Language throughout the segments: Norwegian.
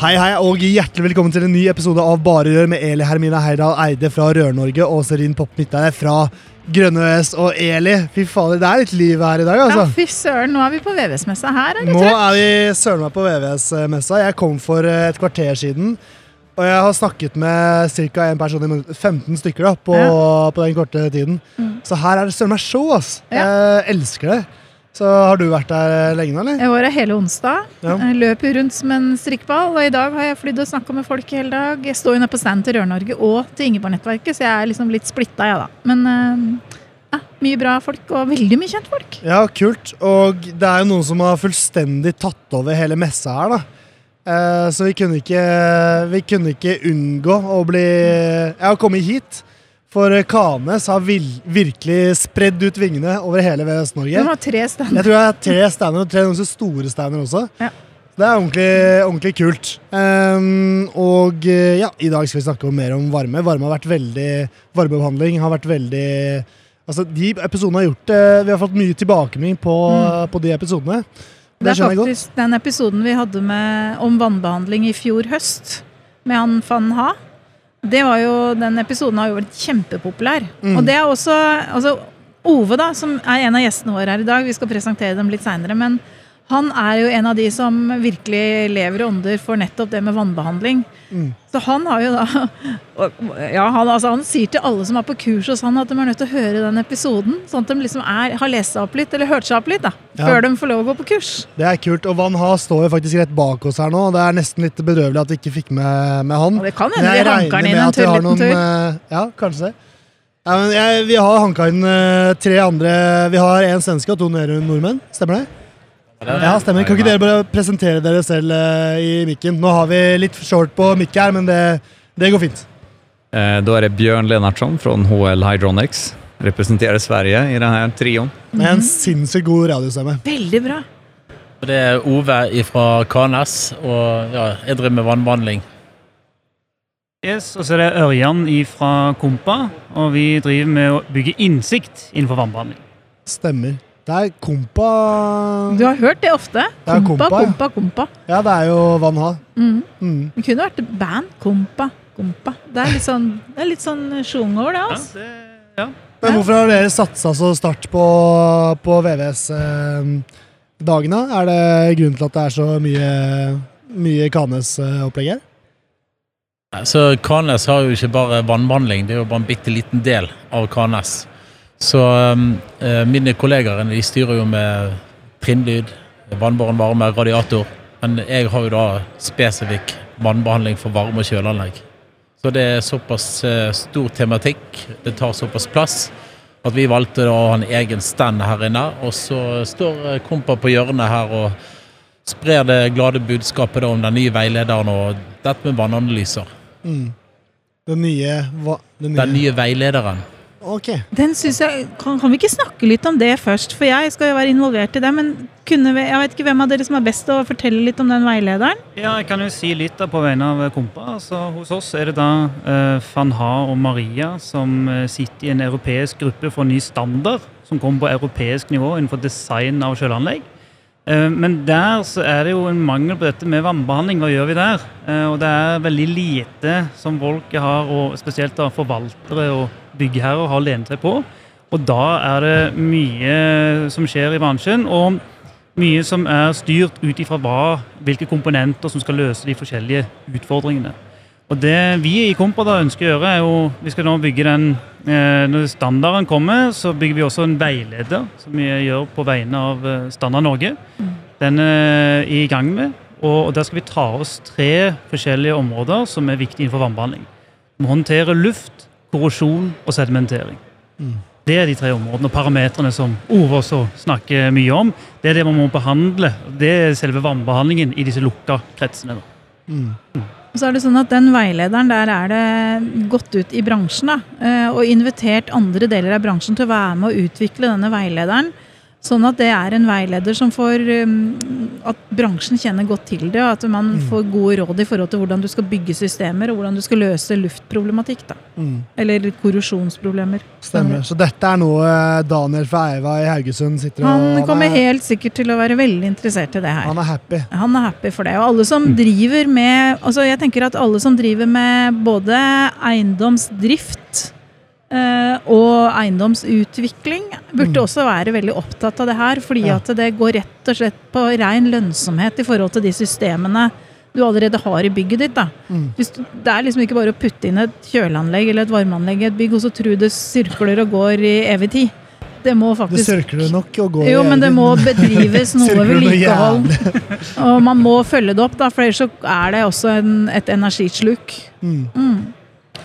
Hei, hei, og hjertelig velkommen til en ny episode av Bare Rør med Eli Hermina Heidal Eide fra Rør-Norge og Serin Popp Midtveie fra Grønne Øs og Eli. Fy fader, det er litt liv her i dag, altså. Ja, fy søren, nå er vi på VVS-messa her, Nå er vi søren meg på VVS-messa. Jeg kom for eh, et kvarter siden. Og jeg har snakket med ca. en person i minuttet. 15 stykker da, på, Ja. på den korte tiden. Mm. Så her er det søren meg show, ass. Ja. Jeg elsker det. Så har du vært der lenge nå, eller? Jeg var her hele onsdag. Ja. Løp rundt som en strikkball, og i dag har jeg flydd og snakka med folk hele dag. Jeg står jo nede på stand til Rør-Norge og til Ingeborg-nettverket, så jeg er liksom litt splitta, jeg, da. Men eh, ja, mye bra folk, og veldig mye kjentfolk. Ja, kult. Og det er jo noen som har fullstendig tatt over hele messa her, da. Eh, så vi kunne ikke, vi kunne ikke unngå å bli Ja, å komme hit. For Kanes har virkelig spredd ut vingene over hele Vest-Norge. Det har tre stander. Jeg tror det har tre stander, og tre ganske store stander også. Ja. Det er ordentlig, ordentlig kult. Um, og eh, ja, i dag skal vi snakke om mer om varme. Varme har vært veldig Varmebehandling har vært veldig Altså, de episodene har gjort det. Vi har fått mye tilbakemelding på, på de episodene. Det Det er godt. faktisk den episoden vi hadde med, om vannbehandling i fjor høst, med han van Ha. Det var jo, Den episoden har jo vært kjempepopulær. Mm. Og det er også altså, Ove, da, som er en av gjestene våre her i dag, vi skal presentere dem litt seinere, men han er jo en av de som virkelig lever og ånder for nettopp det med vannbehandling. Mm. Så han har jo da ja, han, altså, han sier til alle som er på kurs hos han at de er nødt til å høre den episoden, sånn at de liksom er, har lest seg opp litt, eller hørt seg opp litt, da, Ja. før de får lov å gå på kurs. Det er kult. Og Van Ha står jo faktisk rett bak oss her nå. Det er nesten litt bedrøvelig at vi ikke fikk med, med han. Og det kan hende vi regner inn en tur, liten tur. eh, Ja, kanskje det. Ja, men jeg, vi har hanka inn eh, tre andre Vi har en svenske og to nordmenn. Stemmer det? Ja, stemmer. Kan ikke dere bare presentere dere selv eh, i mikken? Nå har vi litt short på mikk her, men det, det går fint. Eh, er är det Bjørn Lennartsson fra HL Hydronics. Representerer Sverige i denne här trion. Med en sinnssykt god radiostemme. Veldig bra. Det er Ove fra Kanes, og ja, jeg driver med vannbehandling. Yes, og så er det Ørjan fra Kompa, og vi driver med å bygge innsikt innenfor vannbehandling. Stemmer. Det er kompa Du har hørt det ofte. Ja, Kompa, kompa, ja. kompa, kompa. Ja, det er jo Van Ha. Mm. Mm. Det kunne vært band. Kompa, kompa. Det er litt sånn, det er litt sånn sjung over det. Ja, altså. det, ja. Men hvorfor har dere satsa så sterkt på, på VVS-dagene? er det grunnen til at det er så mye, mye Kanes-opplegg her? Så Kanes har jo ikke bare vannbehandling, det er jo bare en bitte liten del av Kanes. Så um, eh, mine kollegaer de styrer jo med trinnlyd, vannbåren varme, radiator. Men jeg har jo da spesifikk vannbehandling for varme- og kjøleanlegg. Så det er såpass eh, stor tematikk, det tar såpass plass, at vi valgte da å ha en egen stand her inne. Og så står eh, Kompa på hjørnet her og sprer det glade budskapet om den nye veilederen og dette med vannanalyser. Mm. Den nye, den nye. Den nye veilederen. Ok. Den synes jeg, kan, kan vi ikke snakke litt om det først? For jeg skal jo være involvert i det. Men kunne vi, jeg vet ikke hvem av dere som er best til å fortelle litt om den veilederen? ja, jeg kan jo si litt da på vegne av Kompa. Altså, hos oss er det da eh, Fanha og Maria som eh, sitter i en europeisk gruppe for ny standard, som kommer på europeisk nivå innenfor design av kjøleanlegg. Eh, Men der så er det jo en mangel på dette med vannbehandling. Hva gjør vi der? Eh, Og det er veldig lite som folk har, og spesielt da forvaltere og byggherrer har lent seg på. Og da er det mye som skjer i bransjen, og mye som er styrt ut ifra hvilke komponenter som skal løse de forskjellige utfordringene. Og det vi i Kompa da ønsker å gjøre, er jo Vi skal nå bygge den eh, Når standarden kommer, så bygger vi også en veileder, som vi gjør på vegne av eh, Standard Norge. Den er i gang med. Og der skal vi ta oss tre forskjellige områder som er viktige innenfor vannbehandling. Vi håndterer luft, korrosjon og sedimentering. Det er de tre områdene og parametrene som Ove også snakker mye om. Det er det man må behandle. Det er selve vannbehandlingen i disse lukka kretsene. da. Mm. Så er det sånn at Den veilederen, der er det gått ut i bransjen da, eh, og invitert andre deler av bransjen til å være med å utvikle denne veilederen. Sånn at det er en veileder som får um, At bransjen kjenner godt til det, og at man Mm. får gode råd i forhold til hvordan du skal bygge systemer, og hvordan du skal løse luftproblematikk. da. Mm. Eller korrosjonsproblemer. Stemmer. Så dette er noe eh, Daniel fra Eiva i Haugesund sitter og Han kommer er, helt sikkert til å være veldig interessert i det her. han er happy. Han er happy for det. Og alle som driver med altså Jeg tenker at alle som driver med både eiendomsdrift og eiendomsutvikling, burde Mm. også være veldig opptatt av det her. Fordi Ja. at det går rett og slett på ren lønnsomhet i forhold til de systemene du allerede har i bygget ditt. da. Mm. Det er liksom ikke bare å putte inn et kjøleanlegg eller et varmeanlegg i et bygg, og så tro det sirkler og går i evig tid. Det må Det sirkler nok og går jo, men det må bedrives noe vedlikehold. Og man må følge det opp, da, for ellers så er det også en, et energisluk. Mm.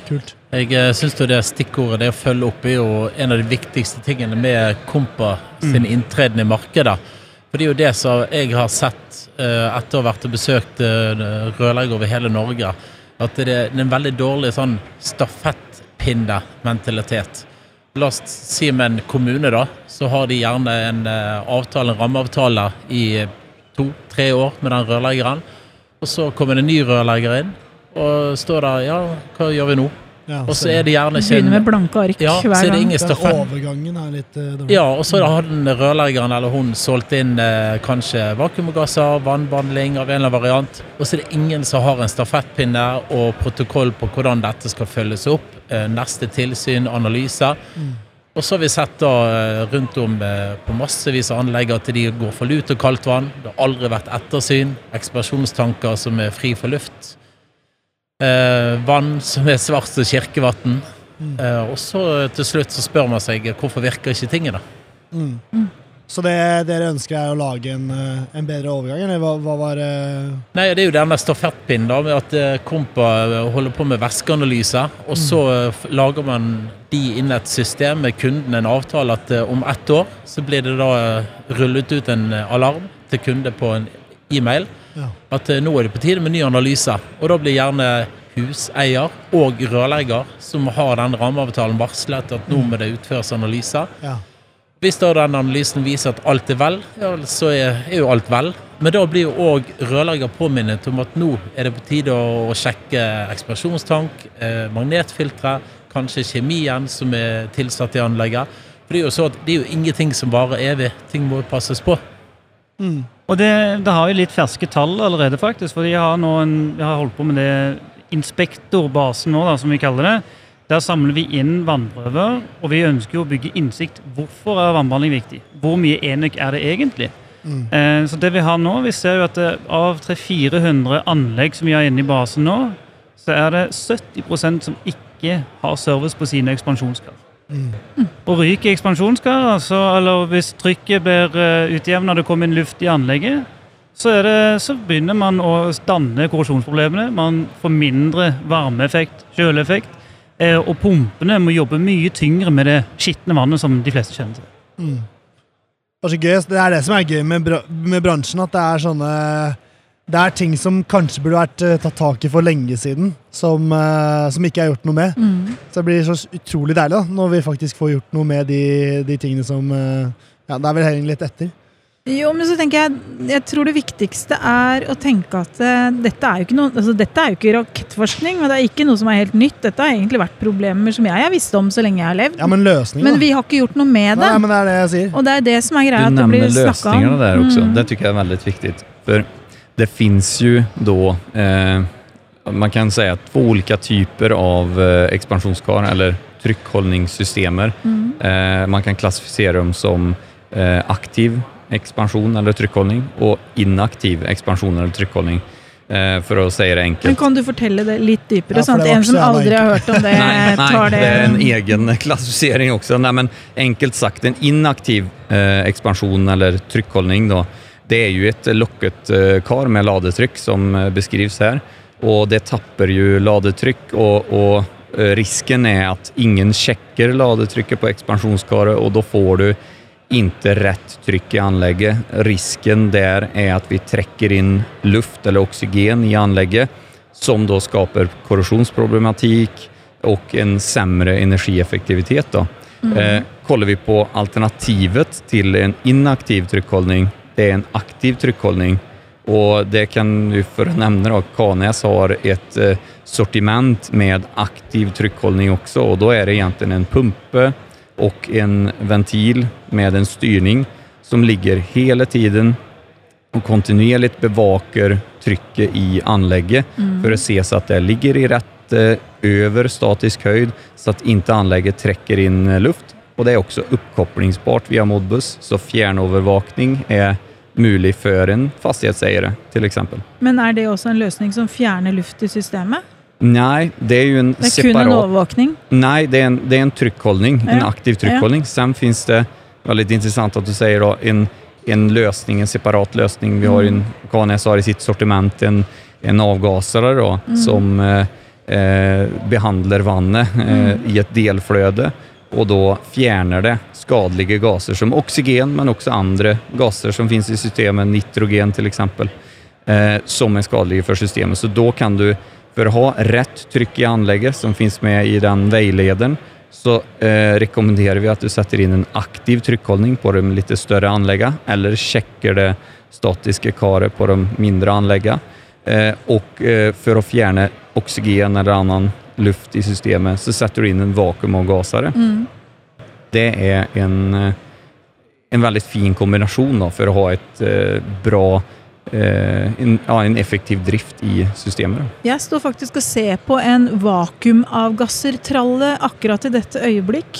Mm. Kult. Jeg uh, syns det stikkordet det å følge opp er jo en av de viktigste tingene med Kompa sin inntreden i markedet. For det er jo det som jeg har sett eh, etter å ha vært og besøkt uh, rørleggere over hele Norge, at det er en veldig dårlig sånn stafettpinnementalitet. La oss si med en kommune, da, så har de gjerne en eh, avtale, en rammeavtale i to-tre år med den rørleggeren. Og så kommer det en ny rørlegger inn, og står der Ja, hva gjør vi nå? Ja, Og så er det gjerne ikke Begynner med blanke ark ja, så hver er det gang. overgangen er litt eh, dårlig. Ja, og så har den rørleggeren eller hun solgt inn eh, kanskje vakuumgasser, vannbehandling av en eller annen variant. Og så er det ingen som har en stafettpinne og protokoll på hvordan dette skal følges opp. Eh, neste tilsyn, analyser. Mm. Og så har vi sett da eh, rundt om eh, på massevis av anlegg at de går for lut og kaldt vann. Det har aldri vært ettersyn. Ekspansjonstanker som er fri for luft. Eh, vann som er svart som kirkevann. Mm. Eh, og så til slutt så spør man seg hvorfor virker ikke tingene? Mm. Så det dere ønsker er å lage en, eh, en bedre overgang, eller hva, hva var eh, Nei, det er jo denne stafettpinnen da, med at eh, Kompa eh, holder på med væskeanalyser. og så eh, lager man de inn i et system med kunden en avtale at eh, om ett år så blir det da eh, rullet ut en eh, alarm til kunde på en e-mail Ja. at eh, nå er det på tide med ny analyse. Og da blir gjerne huseier og rørlegger som har den rammeavtalen varslet at nå må det utføres analyser. Ja. Hvis da den analysen viser at alt er vel, ja, så er, er jo alt vel. Men da blir jo òg rørlegger påminnet om at nå er det på tide å, å sjekke ekspansjonstank, eh, magnetfiltre, kanskje kjemien som er tilsatt i anlegget. For det er jo så at det er jo ingenting som varer evig. Ting må jo passes på. Mm. Og det, det har jo litt ferske tall allerede, faktisk. For jeg har, en, jeg har holdt på med det inspektorbasen nå, da, som vi kaller det. Der samler vi inn vannprøver, og vi ønsker jo å bygge innsikt. Hvorfor er vannbehandling viktig? Hvor mye enøk er det egentlig? Mm. Eh, så det vi har nå, vi ser jo at det, av 300-400 anlegg som vi har inne i basen nå, så er det 70% som ikke har service på sine ekspansjonskar. Mm. Og ryker ekspansjonskar, altså, eller hvis trykket blir uh, utjevna, det kommer inn luft i anlegget, så, det, så begynner man å danne korrosjonsproblemene. Man får mindre varmeeffekt, kjøleeffekt. Eh, og pumpene må jobbe mye tyngre med det skitne vannet som de fleste kjenner til. Mm. Det er. Det som er gøy med bransjen, at det er sånne Det er ting som kanskje burde vært eh, tatt tak i for lenge siden, som, eh, som ikke er gjort noe med. Mm. Så det blir så utrolig deilig da, når vi faktisk får gjort noe med de, de tingene som eh, Ja, det er vel heller litt etter. Jo, men så tenker jeg Jeg tror det viktigste er å tenke at dette er jo ikke noe altså, Dette er jo ikke rakettforskning, men det er ikke noe som er helt nytt. Dette har egentlig vært problemer som jeg har visst om så lenge jeg har levd. Ja, men løsningen, men vi har ikke gjort noe med det. Nei, men det er det jeg sier. Og det er det som er greia. Du at det blir også. om. lösningarna där. Mm. Det tykker jeg er veldig viktig, För det finns ju då, eh, man kan säga två olika typer av eh, expansionskar eller tryckhållningssystemer. Mm. Eh, man kan klassificera dem som eh, aktiv expansion eller tryckhållning och inaktiv expansion eller tryckhållning. Eh, för att säga det Men kan du fortelle det litt dypere, Ja, sånn at en som aldri har hørt om det, Nej, nej, tar det det är en egen klassificering också. Nej, men enkelt sagt, en inaktiv eh, expansion eller tryckhållning då, det er jo et locket eh, kar med ladetrykk, som beskrives beskrivs Og Och det tapper jo ladetrykk, og, och eh, risken er at ingen sjekker ladetrykket på ekspansjonskaret, og da får du ikke rett trykk i anlegget. Risken der er at vi trekker inn luft eller oxygen i anlegget, som da skaper korrosjonsproblematikk og en sämre energieffektivitet. Då. Eh, kollar vi på alternativet til en inaktiv tryckhållning, det är en aktiv tryckhållning. Och det kan du för att nämna då, Kanäs har ett eh, sortiment med aktiv tryckhållning också och då är det egentligen en pumpe och en ventil med en styrning som ligger hela tiden och kontinuerligt bevakar trycket i anlägget för att se så att det ligger i rätt over över statisk höjd så att inte anlägget träcker in eh, luft. Och det er også oppkoblingsbart via Modbus, så fjernovervåkning er mulig før en fastighetseiere, f.eks. exempel. Men er det også en løsning som fjerner luft i systemet? Nei, det er jo en separat Det er kun en overvåkning? Nei, det er en, det er en tryckhållning, en aktiv aktiv Ja. Sen fins det, veldig interessant at du sier, da, en, en løsning, en separat løsning. Vi har Mm. en, KNS har i sitt sortiment en, en avgasare då, Mm. som eh, eh, behandler vannet eh, Mm. i et delflöde och da fjerner det skadelige gaser som oxygen men også andre gaser som finnes i systemet, nitrogen f.eks., eh, som er skadelige for systemet. Så da kan du, for å ha rett trykk i anlegget, som finnes med i den veilederen, så eh, rekommenderer vi at du setter inn en aktiv trykkholdning på de litt større anleggene, eller sjekker det statiske karet på de mindre anleggene. Eh, og eh, for å fjerne oxygen eller annan luft i systemet så setter du inn en vakuumavgasare. Mm. Det er en, eh, en veldig fin kombinasjon da, for å ha et eh, bra, eh, en, ja, en effektiv drift i systemet. Da. Jeg står faktisk og ser på en vakuumavgassertralle akkurat i dette øyeblikk.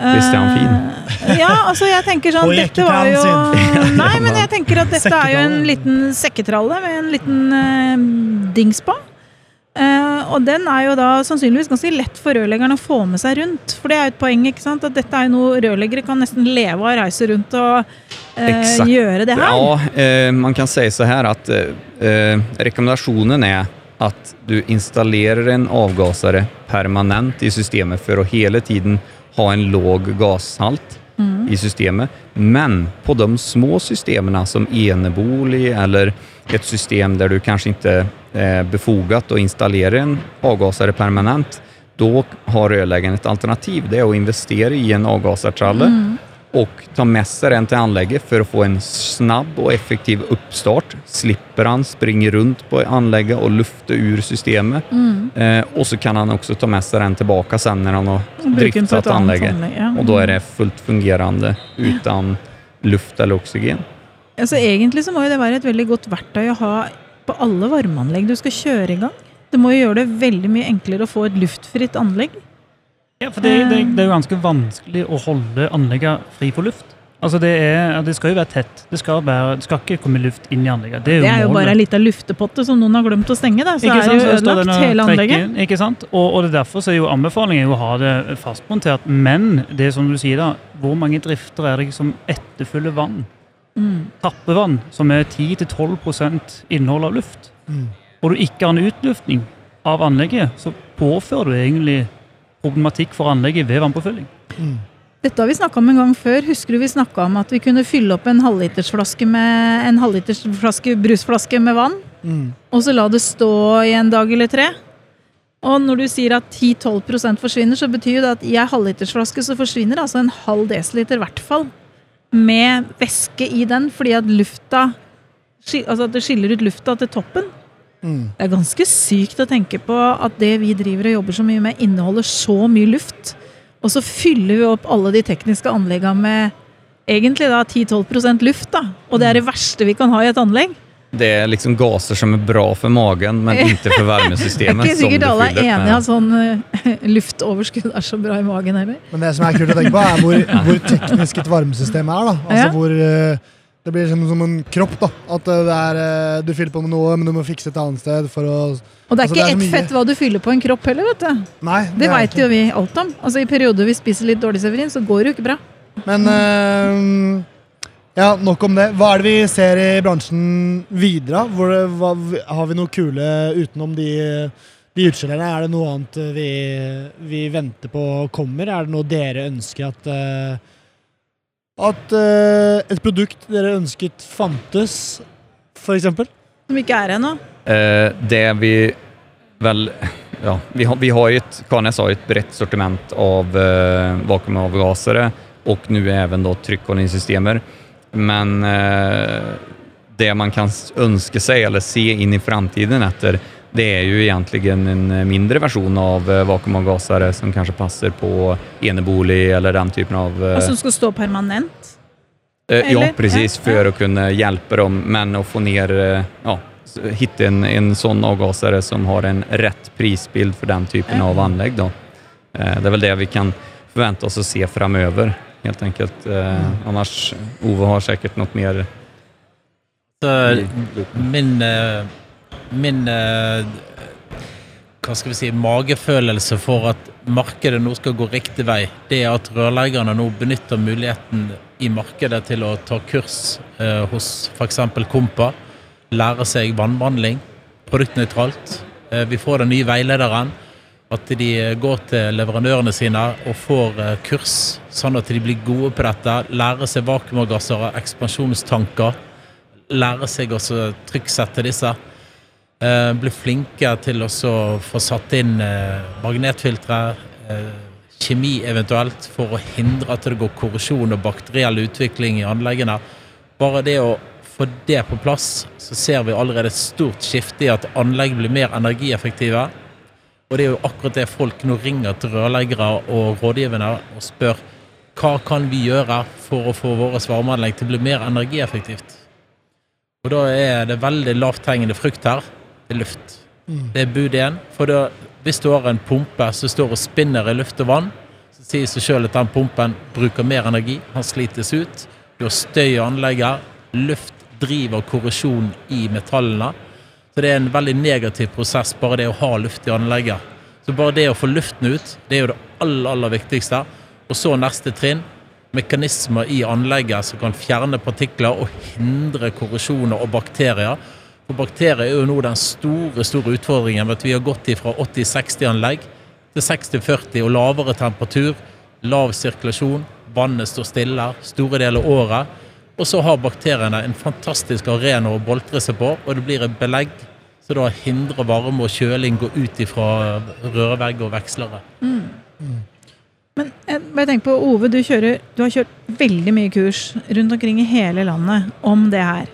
Visst er han fin? Eh, ja, altså jeg tenker sånn Dette var jo Nei, men jeg tenker at dette er jo en liten sekketralle med en liten uh, dings på. Eh, og den er jo da sannsynligvis ganske lett for rørleggeren å få med seg rundt. For det er jo et poeng, ikke sant? At dette er jo noe rørleggere kan nesten leve av å reise rundt og eh, gjøre det her. Ja, eh, man kan si så her at eh, rekommendasjonen er at du installerer en avgasere permanent i systemet for å hele tiden ha en låg gashalt Mm. i systemet. Men på de små systemene, som enebolig eller et system der du kanskje inte är befogat å installere en avgasare permanent, da har rørleggeren et alternativ. Det er å investere i en avgasartralle Mm. og ta med seg den til anlegget for å få en snabb og effektiv oppstart. Slipper han springe rundt på anlegget og lufte ur systemet. Mm. Eh, og så kan han også ta med seg den tilbake sen når han har driftet anlegget. den og da er anlegg. Ja. Och då är det fullt fungerende utan luft eller oxygen. Altså, egentlig så må det være et veldig godt verktøy å ha på alle varmeanlegg du skal kjøre i gang. Det må jo gjøre det veldig mye enklere å få et luftfritt anlegg. Ja, for det, det, det er jo ganske vanskelig å holde anleggene fri for luft. Altså det, er, det skal jo være tett. Det skal, være, det skal ikke komme luft inn i anlegget. Det er jo, Det er jo bare ei lita luftepotte som noen har glemt å stenge, da. Så Ikke er det jo ødelagt, hele anlegget. inn, Ikke sant? Og, og det er derfor så er jo anbefalingen å ha det fastmontert. Men det er som du sier da, hvor mange drifter er det som etterfølger vann? Mm. Tappevann, som er 10-12 innhold av luft. Mm. Og du ikke har en utluftning av anlegget, så påfører du egentlig problematikk for anlegget ved vannpåfylling. Mm. Dette har vi snakka om en gang før. Husker du vi snakka om at vi kunne fylle opp en halvlitersflaske med en halvlitersflaske brusflaske med vann, Mm. og så la det stå i en dag eller tre? Og når du sier at 10-12% forsvinner, så betyr jo det at i ei halvlitersflaske så forsvinner altså en halv desiliter i hvert fall med væske i den, fordi at lufta Altså at det skiller ut lufta til toppen. Mm. Det er ganske sykt å tenke på at det vi driver og jobber så mye med, inneholder så mye luft. Og så fyller vi opp alle de tekniske anleggene med egentlig da 10-12% luft. da. Og det er det verste vi kan ha i et anlegg. Det er liksom gaser som er bra for magen men ikke for er ikke sikkert alle er enig i at sånn uh, luftoverskudd er så bra i magen heller. Men det som er kult å tenke på, er hvor, hvor teknisk et varmesystem er. da. Altså Ja. hvor Uh, Det blir som, som en kropp. da. At eh, det er, Du fyller på med noe, men du må fikse et annet sted for å Og det er Altså, ikke ett fett hva du fyller på en kropp heller, vet du. Nei, Det det veit jo vi alt om. Altså I perioder vi spiser litt dårlig severin, så går det jo ikke bra. Men eh, ja, nok om det. Hva er det vi ser i bransjen videre? Hvor, hva, har vi noe kule utenom de de utskillerne, er det noe annet vi, vi venter på kommer? Er det noe dere ønsker at uh, At uh, et produkt dere ønsket fantes, f.eks.? Som ikke er ennå. Uh, det vi vel ja, vi har, vi har ju ett, KNS har ju ett brett sortiment av uh, vakuumavgasare och nu även då tryckhållningssystemer. Men eh, det man kan ønske seg eller se inn i framtiden etter, det er jo egentlig en eh, mindre versjon av eh, vakuumavgasare som kanskje passer på enebolig eller den typen av... eh, Og som skal stå permanent. Eh, Ja, Eller? precis. Ja, å kunne hjelpe dem, men å få ned eh, ja, Finne en, en sånn avgasare som har en rett prisbild for den typen Ja. av anlegg. Da. Eh, Det er vel det vi kan forvente oss å se framöver, helt enkelt. Eh, Annars, Ove har säkert något mer. Så min eh, min eh, hva skal vi si, magefølelse for at markedet nå skal gå riktig vei, det er at rørleggerne nå benytter muligheten i markedet til å ta kurs eh, hos f.eks. Kompa, lære seg vannbehandling, produktnøytralt. Eh, vi får den nye veilederen. At de eh, går til leverandørene sine og får eh, kurs, sånn at de blir gode på dette. Lærer seg vakuumavgasser og ekspansjonstanker Lærer seg å trykksette disse. Blir flinke til å få satt inn eh, magnetfiltre, eh, kjemi eventuelt, for å hindre at det går korrosjon og bakteriell utvikling i anleggene. Bare det å få det på plass, så ser vi allerede et stort skifte i at anlegg blir mer energieffektive. Og det er jo akkurat det folk nå ringer til rørleggere og rådgivende og spør hva kan vi gjøre for å få våre varmeanlegg til å bli mer energieffektivt. Og da er det veldig lavthengende frukt her. Det er luft. Det er bud én. For da, hvis du har en pumpe som står og spinner i luft og vann, så sier seg sjøl at den pumpen bruker mer energi. Han slites ut. Du har støy i anlegget. Luft driver korrosjon i metallene. Så det er en veldig negativ prosess, bare det å ha luft i anlegget. Så bare det å få luften ut, det er jo det aller, aller viktigste. Og så neste trinn mekanismer i anlegget som kan fjerne partikler og hindre korrosjoner og bakterier. For bakterier er jo nå den store store utfordringen med at vi har gått fra 80-60-anlegg til 60-40 og lavere temperatur, lav sirkulasjon, vannet står stille store deler av året. Og så har bakteriene en fantastisk arena å boltre seg på, og det blir et belegg som da hindrer varme og kjøling gå ut ifra rørvegg og vekslere. Men jeg bare tenker på, Ove, du, kjører, du har kjørt veldig mye kurs rundt omkring i hele landet om det her.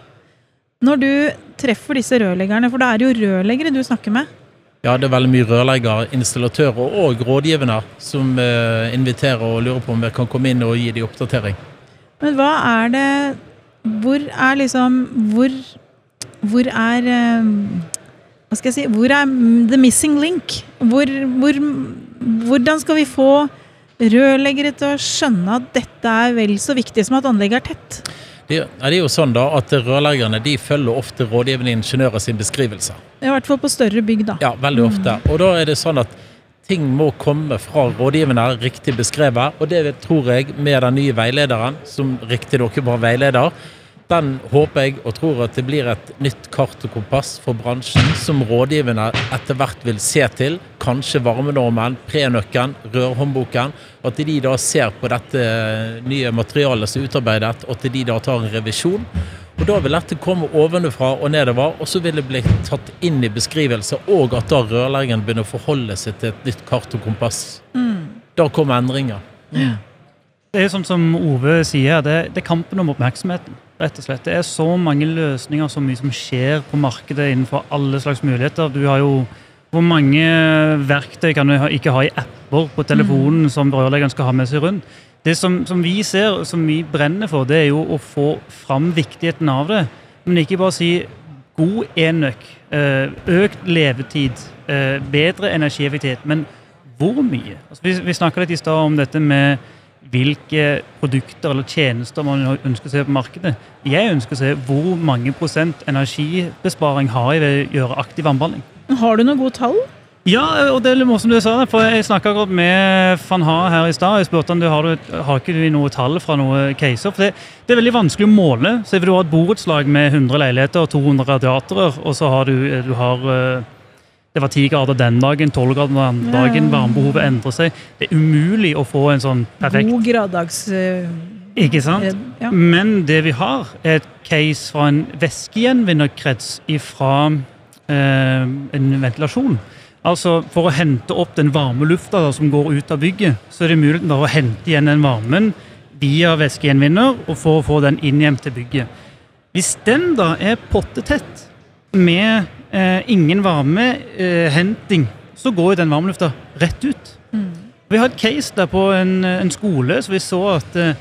Når du treffer disse rørleggerne, for da er det jo rørleggere du snakker med. Ja, det er veldig mye rørleggere, installatører og rådgivende som eh, inviterer og lurer på om vi kan komme inn og gi dem oppdatering. Men hva er det Hvor er liksom Hvor, hvor er eh, Hva skal jeg si Hvor er the missing link? Hvor, hvor, hvordan skal vi få rørleggere til å skjønne at dette er vel så viktig som at anlegget er tett? Det, er jo sånn da at Rørleggerne de følger ofte rådgivende ingeniører sin beskrivelse. I hvert fall på større bygg, da. Ja, veldig ofte. Og da er det sånn at ting må komme fra rådgiverne riktig beskrevet. Og det tror jeg med den nye veilederen, som riktignok var veileder, den håper jeg og tror at det blir et nytt kart og kompass for bransjen, som rådgiverne etter hvert vil se til. Kanskje varmenormen, prenøkken, rørhåndboken. At de da ser på dette nye materialet som er utarbeidet, og at de da tar en revisjon. Og Da vil dette komme ovenfra og nedover, og så vil det bli tatt inn i beskrivelse, og at da rørleggeren begynner å forholde seg til et nytt kart og kompass. Da kommer endringer. Det er jo sånn som Ove sier, det, det er kampen om oppmerksomheten. Rett og slett. Det er så mange løsninger, så mye som skjer på markedet innenfor alle slags muligheter. Du har jo Hvor mange verktøy kan du ikke ha i apper på telefonen som rørleggeren skal ha med seg rundt? Det som, som vi ser, som vi brenner for, det er jo å få fram viktigheten av det. Men ikke bare si god enøk, eh, økt levetid, eh, bedre energieffektivitet. Men hvor mye? Altså, vi vi snakka litt i stad om dette med hvilke produkter eller tjenester man ønsker å se på markedet. Jeg ønsker å se hvor mange prosent energibesparing har jeg ved å gjøre aktiv vannbehandling. Har du noen gode tall? Ja, og det er litt morsomt du sa det, for jeg snakka akkurat med van Ha her i stad. Jeg spurte om du har, du, har ikke du noe tall fra noen caser. For det, det er veldig vanskelig å måle. Så vil du har et borettslag med 100 leiligheter og 200 radiatorer, og så har du, du har, eh, det var 10 grader den dagen, 12 grader den dagen. Varmebehovet endrer seg. Det er umulig å få en sånn perfekt God graddags... eh, Ikke sant? eh, Ja. Men det vi har, er et case fra en væskegjenvinnerkrets fra eh, en ventilasjon. Altså For å hente opp den varme lufta da, som går ut av bygget, så er det mulig da, å hente igjen den varmen via væskegjenvinner og for å få den inn hjem til bygget. Hvis den da er pottetett med ingen varmehenting, så går jo den varmelufta rett ut. Mm. Vi har et case der på en, en skole, så vi så at eh,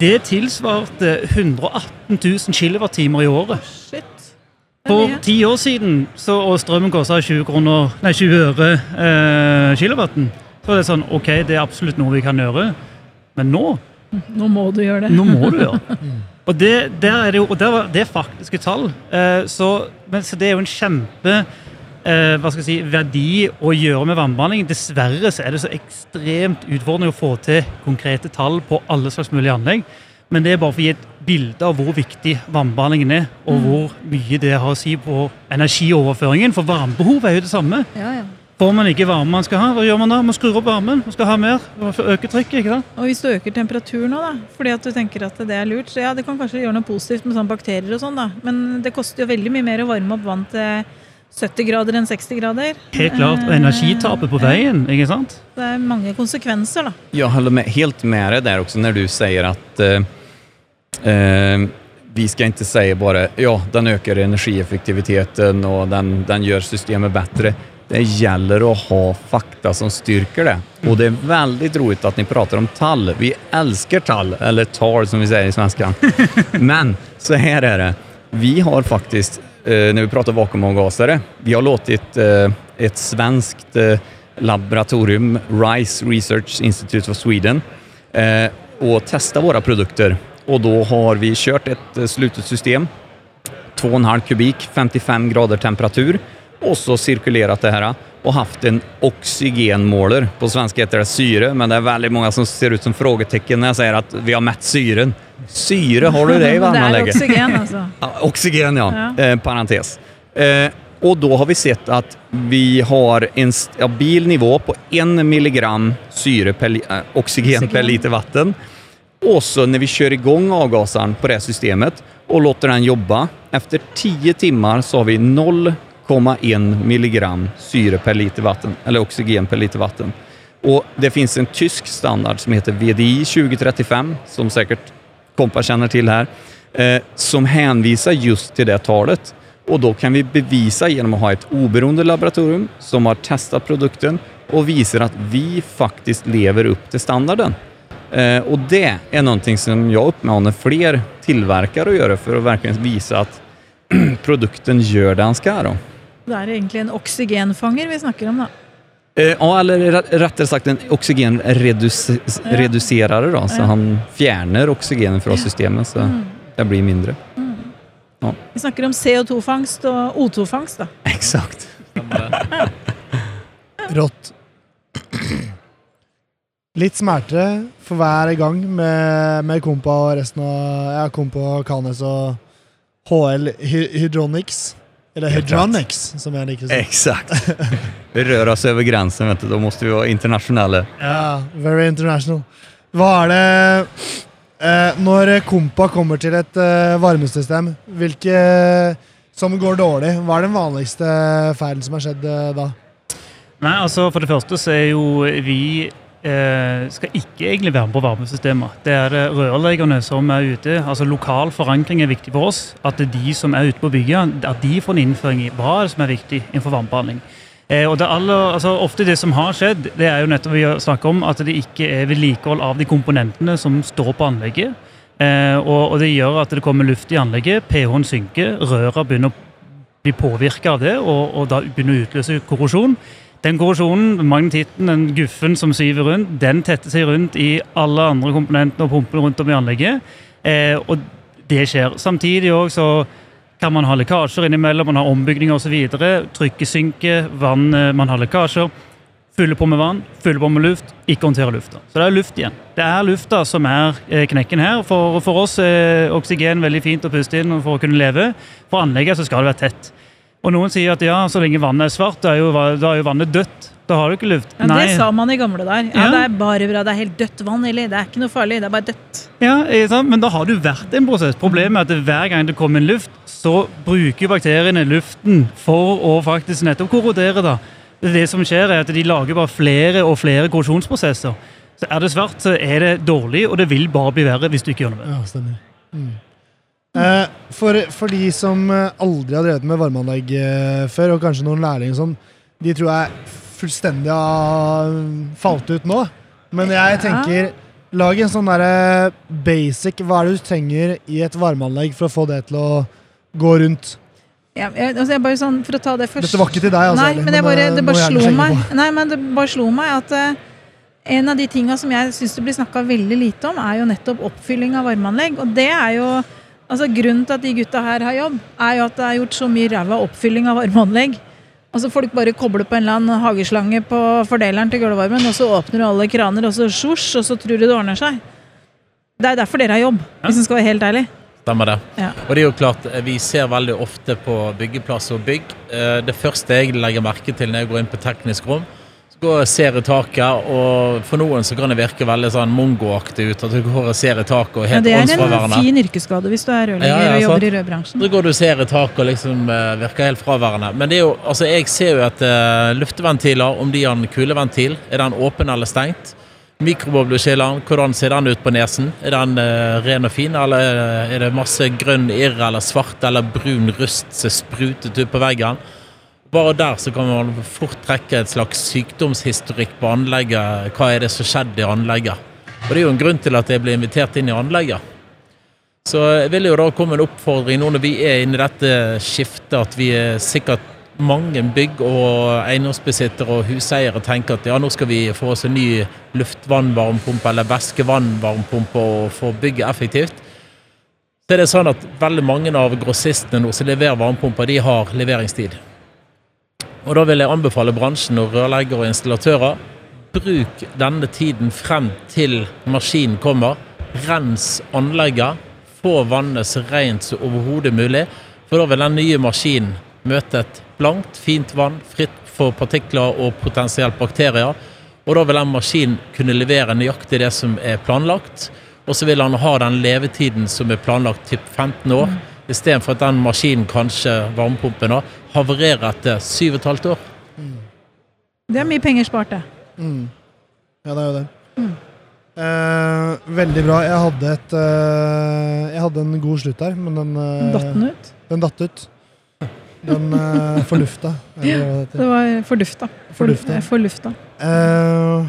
det tilsvarte 118 000 kWt i året. Shit. Er For ti år siden, så, og strømmen kosta 20, kroner, nei, 20 øre eh, kilowatten, så var det sånn OK, det er absolutt noe vi kan gjøre. Men nå Nå må du gjøre det. nå må du gjøre det. Og det, er det jo, og det er faktiske tall. Eh, så, men, så det er jo en kjempe eh, hva skal jeg si, verdi å gjøre med vannbehandling. Dessverre så er det så ekstremt utfordrende å få til konkrete tall på alle slags mulige anlegg. Men det er bare for å gi et bilde av hvor viktig vannbehandlingen er, og hvor mye det har å si på energioverføringen. For varmebehovet er jo det samme. Ja, ja. Får man ikke varme man skal ha, hva gjør man da? Man skrur opp varmen, man skal ha mer. Man får øke trykket. ikke sant? Og hvis du øker temperaturen da, fordi at du tenker at det er lurt, så ja, det kan kanskje gjøre noe positivt med sånne bakterier og sånn, da. Men det koster jo veldig mye mer å varme opp vann til 70 grader enn 60 grader. Helt klart. Og Eh, energitapet på veien, ikke sant? Det er mange konsekvenser, da. Ja, håller med, helt med deg der også, når du sier at uh, uh, vi skal ikke si bare ja, den øker energieffektiviteten og den, den gjør systemet bättre. Det gjelder å ha fakta som styrker det. Og det er veldig rolig at dere prater om tall. Vi elsker tall, eller tall som vi sier i svensken. Men så her er det. Vi har faktisk, når när vi prater vakuumavgasare, vi har låtit et ett svenskt eh, laboratorium, RISE Research Institute of Sweden, å och testa våra produkter. Och då har vi kört ett eh, slutet system, 2,5 kubik, 55 grader temperatur och sirkulert cirkulerat det her og hatt en oxygenmåler. På svensk heter det syre, men det er veldig mange som ser ut som frågetecken når jeg sier at vi har mätt syren. Syre har du det i det er oksygen, altså. Ja, oxygen, ja. Ja. Eh, parentes. Eh, og da har vi sett at vi har en stabil nivå på en milligram syre per, eh, oxygen, per liter vatten. Også så vi vi i gang avgasaren på det systemet og låter den jobba, efter 10 timer så har vi 0,1 milligram syre per liter vatten, eller oxygen per liter vatten. Og det finns en tysk standard som heter VDI 2035, som säkert kompa känner til her, eh, som henviser just til det talet. Og da kan vi bevisa gjennom å ha et oberoende laboratorium som har testat produkten og viser at vi faktisk lever opp til standarden. Eh, og det er noe som jeg oppfordrer flere tilverkere å gjøre, for å virkelig vise at produkten gjør det han skal. Då. Det er egentlig en oksygenfanger vi snakker om, da. Eh, ja, eller rett- rättare sagt en oksygenreduserer, da. så han fjerner oksygenet fra systemet så Mm. det blir mindre. Vi snakker om CO2-fangst og O2-fangst, da. Exakt. Rått. Litt smertere for hver gang med, med Kompa og resten av ja, Kompa, Kanes og HL Hy- Hydronics. Eller Hydronics, som jeg liker å si. Exakt. Vi rører oss över gränsen, vet du. då måste vi vara internationella. Ja, very international. Hva er det eh, Når Kompa kommer til et eh, varmesystem, hvilke som går dårlig, hva er den vanligste feilen som har skjedd eh, da? Nei, altså For det første så er jo vi skal ikke egentlig være med på varmesystemer. Det er det rørleggerne som er ute. altså Lokal forankring er viktig for oss. At det er de som er ute på bygget, at de får en innføring i hva som er viktig innenfor varmebehandling. Eh, og det aller, altså Ofte det som har skjedd, det er jo nettopp vi snakker om at det ikke er vedlikehold av de komponentene som står på anlegget. Eh, og, og det gjør at det kommer luft i anlegget, pH-en synker, røra begynner å bli påvirka av det, og, og da begynner å utløse korrosjon. Den korrosjonen, magnetitten, den guffen som syver rundt, den tetter seg rundt i alle andre komponentene og pumpene rundt om i anlegget. Eh, og det skjer. Samtidig også så kan man ha lekkasjer innimellom, man har ombygninger osv. Trykket synker, vann, eh, man har lekkasjer. Fyller på med vann, fyller på med luft, ikke håndtere lufta. Så det er luft igjen. Det er lufta som er eh, knekken her. For, for oss er oksygen veldig fint å puste inn for å kunne leve. For anlegget så skal det være tett. Og noen sier at ja, så lenge vannet er svart, da er jo, da er jo vannet dødt. Da har du ikke luft. Ja, det sa man i gamle dager. Ja, Ja. Det er bare bra. Det er helt dødt vann, eller? Det er ikke noe farlig. Det er bare dødt. Ja, ikke sant? Men da har det jo vært en prosess. Problemet er at hver gang det kommer en luft, så bruker bakteriene luften for å faktisk nettopp korrodere. da. Det som skjer er at De lager bare flere og flere korrosjonsprosesser. Så Er det svart, så er det dårlig, og det vil bare bli verre hvis du ikke gjør noe med det. Ja, stemmer. Mm. For, for de som eh, aldri har drevet med varmeanlegg eh, før, og kanskje noen lærlinger som sånn, de tror jeg fullstendig har falt ut nå. Men jeg tenker Lag en sånn derre basic Hva er det du trenger i et varmeanlegg for å få det til å gå rundt? Ja, jeg, altså jeg bare sånn, For å ta det først Dette var ikke til deg, altså. Nei, men, jeg bare, eh, det bare slo meg. Nei, men det bare slo meg at uh, en av de tinga som jeg syns det blir snakka veldig lite om, er jo nettopp oppfylling av varmeanlegg. Og det er jo altså Grunnen til at de gutta her har jobb, er jo at det er gjort så mye ræva oppfylling av varmeanlegg. Altså Folk bare kobler på en eller annen hageslange på fordeleren til gulvvarmen, og så åpner du alle kraner, og så sjosj, og så tror du det ordner seg. Det er derfor dere har jobb, hvis en skal være helt ærlig. Stemmer det. Ja. Og det er jo klart, eh, Vi ser veldig ofte på byggeplass og bygg. Eh, Det første jeg legger merke til når jeg går inn på teknisk rom, går og ser i taket, og for noen så kan det virke veldig sånn mongoaktig ut. At du går og ser i taket og er Ja, det er en fin yrkesskade hvis du er rørlegger Ja, ja, og jobber i rødbransjen. Så går du og ser i taket og liksom eh, virker helt fraværende. Men det er jo, altså jeg ser jo at uh, lufteventiler, om de har en kuleventil, er den åpen eller stengt? Mikrobobleskilleren, hvordan ser den ut på nesen? Er den uh, ren og fin, eller er det masse grønn irr eller svart eller brun rust som sprutet ut på veggen? Bare der så kan man fort trekke et slags sykdomshistorikk på anlegget. Hva er det som skjedde i anlegget? Og det er jo en grunn til at jeg ble invitert inn i anlegget. Så jeg vil jo da komme en oppfordring nå når vi er inne i dette skiftet, at vi er sikkert mange bygg og eiendomsbesittere og huseiere tenker at ja, nå skal vi få oss en ny luftvannvarmepumpe eller væskevannvarmepumpe og få bygget effektivt. Så er det sånn at veldig mange av grossistene nå som leverer varmepumper, de har leveringstid. Og da vil jeg anbefale bransjen og rørleggere og installatører bruk denne tiden frem til maskinen kommer. Rens anlegget. Få vannet så rent som overhodet mulig. For da vil den nye maskinen møte et blankt, fint vann, fritt for partikler og potensielt bakterier. Og da vil den maskinen kunne levere nøyaktig det som er planlagt. Og så vil han ha den levetiden som er planlagt, typ 15 år. Istedenfor at den maskinen, kanskje varmepumpen, da, havarerer etter 7,5 år. Det er mye penger spart, det. Mm. Ja, det er jo det. Eh, veldig bra. Jeg hadde et eh, Jeg hadde en god slutt her, men den, eh, Datt den ut? den datt ut. Den eh, forlufta. det. Det var fordufta. Fordufta. Forlufta. Eh,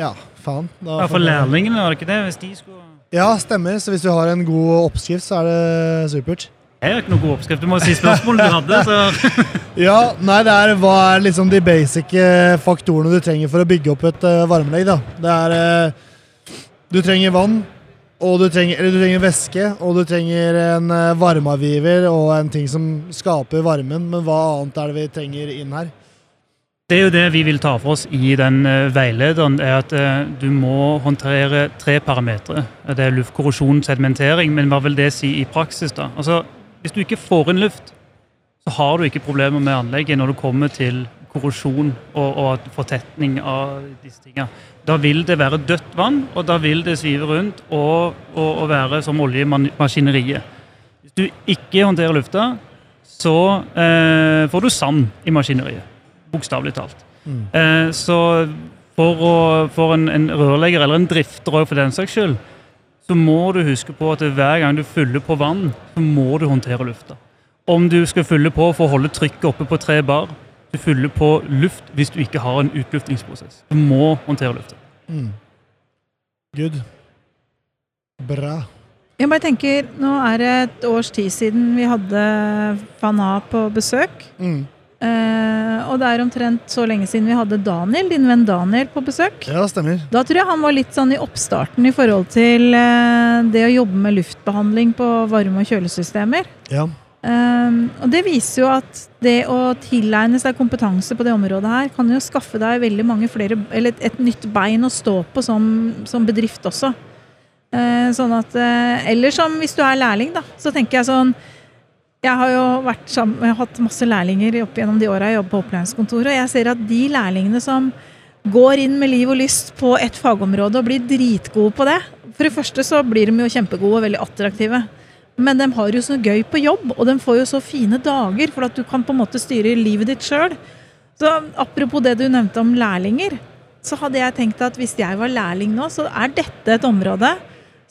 ja, faen. Da Ja, for lærlingene, var det ikke det? Hvis de skulle Ja, stemmer. Så hvis du har en god oppskrift, så er det supert. Jeg har ikke noen god oppskrift. Du må si spørsmålet du hadde. så... Ja, nei, det er hva er liksom de basic eh, faktorene du trenger for å bygge opp et uh, varmelegg, da. Det er eh, Du trenger vann, og du trenger, eller du trenger væske, og du trenger en uh, varmeavgiver og en ting som skaper varmen, men hva annet er det vi trenger inn her? Det er jo det vi vil ta for oss i den eh, veilederen, er at eh, du må håndtere tre parametere. Det er luftkorrosjon, sedimentering, men hva vil det si i praksis? da? Altså, Hvis du ikke får inn luft, så har du ikke problemer med anlegget når det kommer til korrosjon og, og fortetning av disse tingene. Da vil det være dødt vann, og da vil det svive rundt og, og, og være som olje i man- maskineriet. Hvis du ikke håndterer lufta, så eh, får du sand i maskineriet. Bokstavelig talt. Mm. Eh, så for, å, for en, en rørlegger, eller en drifter òg for den saks skyld, så må du huske på at hver gang du fyller på vann, så må du håndtere lufta. Om du skal fylle på for å holde trykket oppe på tre bar, du fyller på luft hvis du ikke har en utluftingsprosess. Du må håndtere lufta. Mm. Good. Bra. Jeg bare tenker, Nå er det et års tid siden vi hadde Fana på besøk. Mm. Eh, og det er omtrent så lenge siden vi hadde Daniel, din venn Daniel på besøk. Ja, stemmer. Da tror jeg han var litt sånn i oppstarten i forhold til eh, det å jobbe med luftbehandling på varme- og kjølesystemer. Ja. Um, og det viser jo at det å tilegne seg kompetanse på det området her, kan jo skaffe deg veldig mange flere, eller et, et nytt bein å stå på som, som bedrift også. Eh, sånn at, eller som hvis du er lærling, da. Så tenker jeg sånn Jeg har jo sammen, jeg har hatt masse lærlinger opp gjennom de åra jeg jobber på opplæringskontoret, og jeg ser at de lærlingene som går inn med liv og lyst på et fagområde og blir dritgode på det For det første så blir de jo kjempegode og veldig attraktive. Men de har jo så gøy på jobb, og de får jo så fine dager, for at du kan på en måte styre livet ditt sjøl. Så apropos det du nevnte om lærlinger, så hadde jeg tenkt at hvis jeg var lærling nå, så er dette et område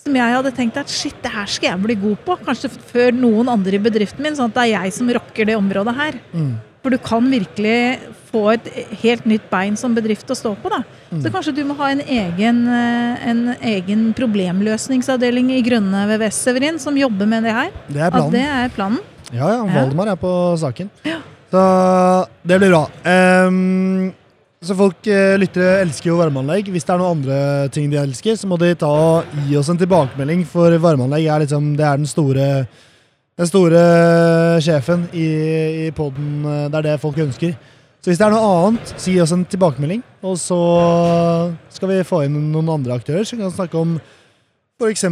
som jeg hadde tenkt at shit, det her skal jeg bli god på. Kanskje før noen andre i bedriften min, sånn at det er jeg som rocker det området her. Mm. For du kan virkelig få et helt nytt bein som bedrift å stå på. da. Mm. Så kanskje du må ha en egen, eh, en egen problemløsningsavdeling i Grønne VVS, Severin, som jobber med det her. Det er At det er planen. Ja, ja. Ja. Valdemar er på saken. Så det blir bra. Ehm, så folk eh, lyttere elsker jo varmeanlegg. Hvis det er noen andre ting de elsker, så må de ta og gi oss en tilbakemelding, for varmeanlegg er liksom Det er den store den store sjefen i, i poden. Det er det folk ønsker. Så hvis det er noe annet, så gi oss en tilbakemelding. Og så skal vi få inn noen andre aktører som kan snakke om f.eks.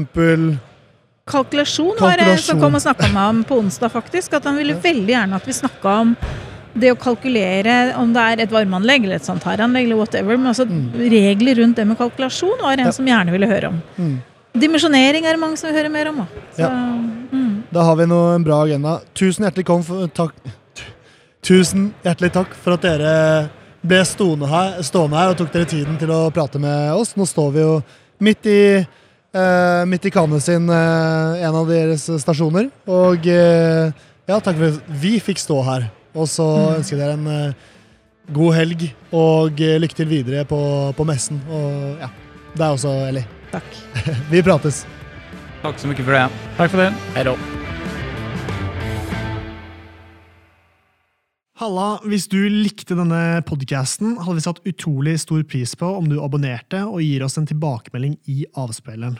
Kalkulasjon var det Kalkulasjon. som kom og snakka med ham på onsdag, faktisk. At han ville veldig gjerne at vi snakka om det å kalkulere om det er et varmeanlegg eller et sanitaranlegg eller whatever. Men altså regler rundt det med kalkulasjon var en Ja. som gjerne ville høre om. Mm. Dimensjonering er det mange som vil høre mer om òg. Ja. Mm. Da har vi noe, en bra agenda. Tusen hjertelig, for, takk. Tusen hjertelig takk for at dere ble stående her, stående her og tok dere tiden til å prate med oss. Nå står vi jo midt i, Uh, midt i Cannes sin, uh, en av deres stasjoner. Og uh, ja, takk for at vi fikk stå her. Og så ønsker jeg dere en eh, god helg og eh, lykke til videre på, på messen. Og ja, deg også, Ellie. Takk. Vi prates. Takk så mye for det. Takk for det. Hei da. Halla, hvis du likte denne podcasten, hadde vi satt utrolig stor pris på om du abonnerte og gir oss en tilbakemelding i avspilleren.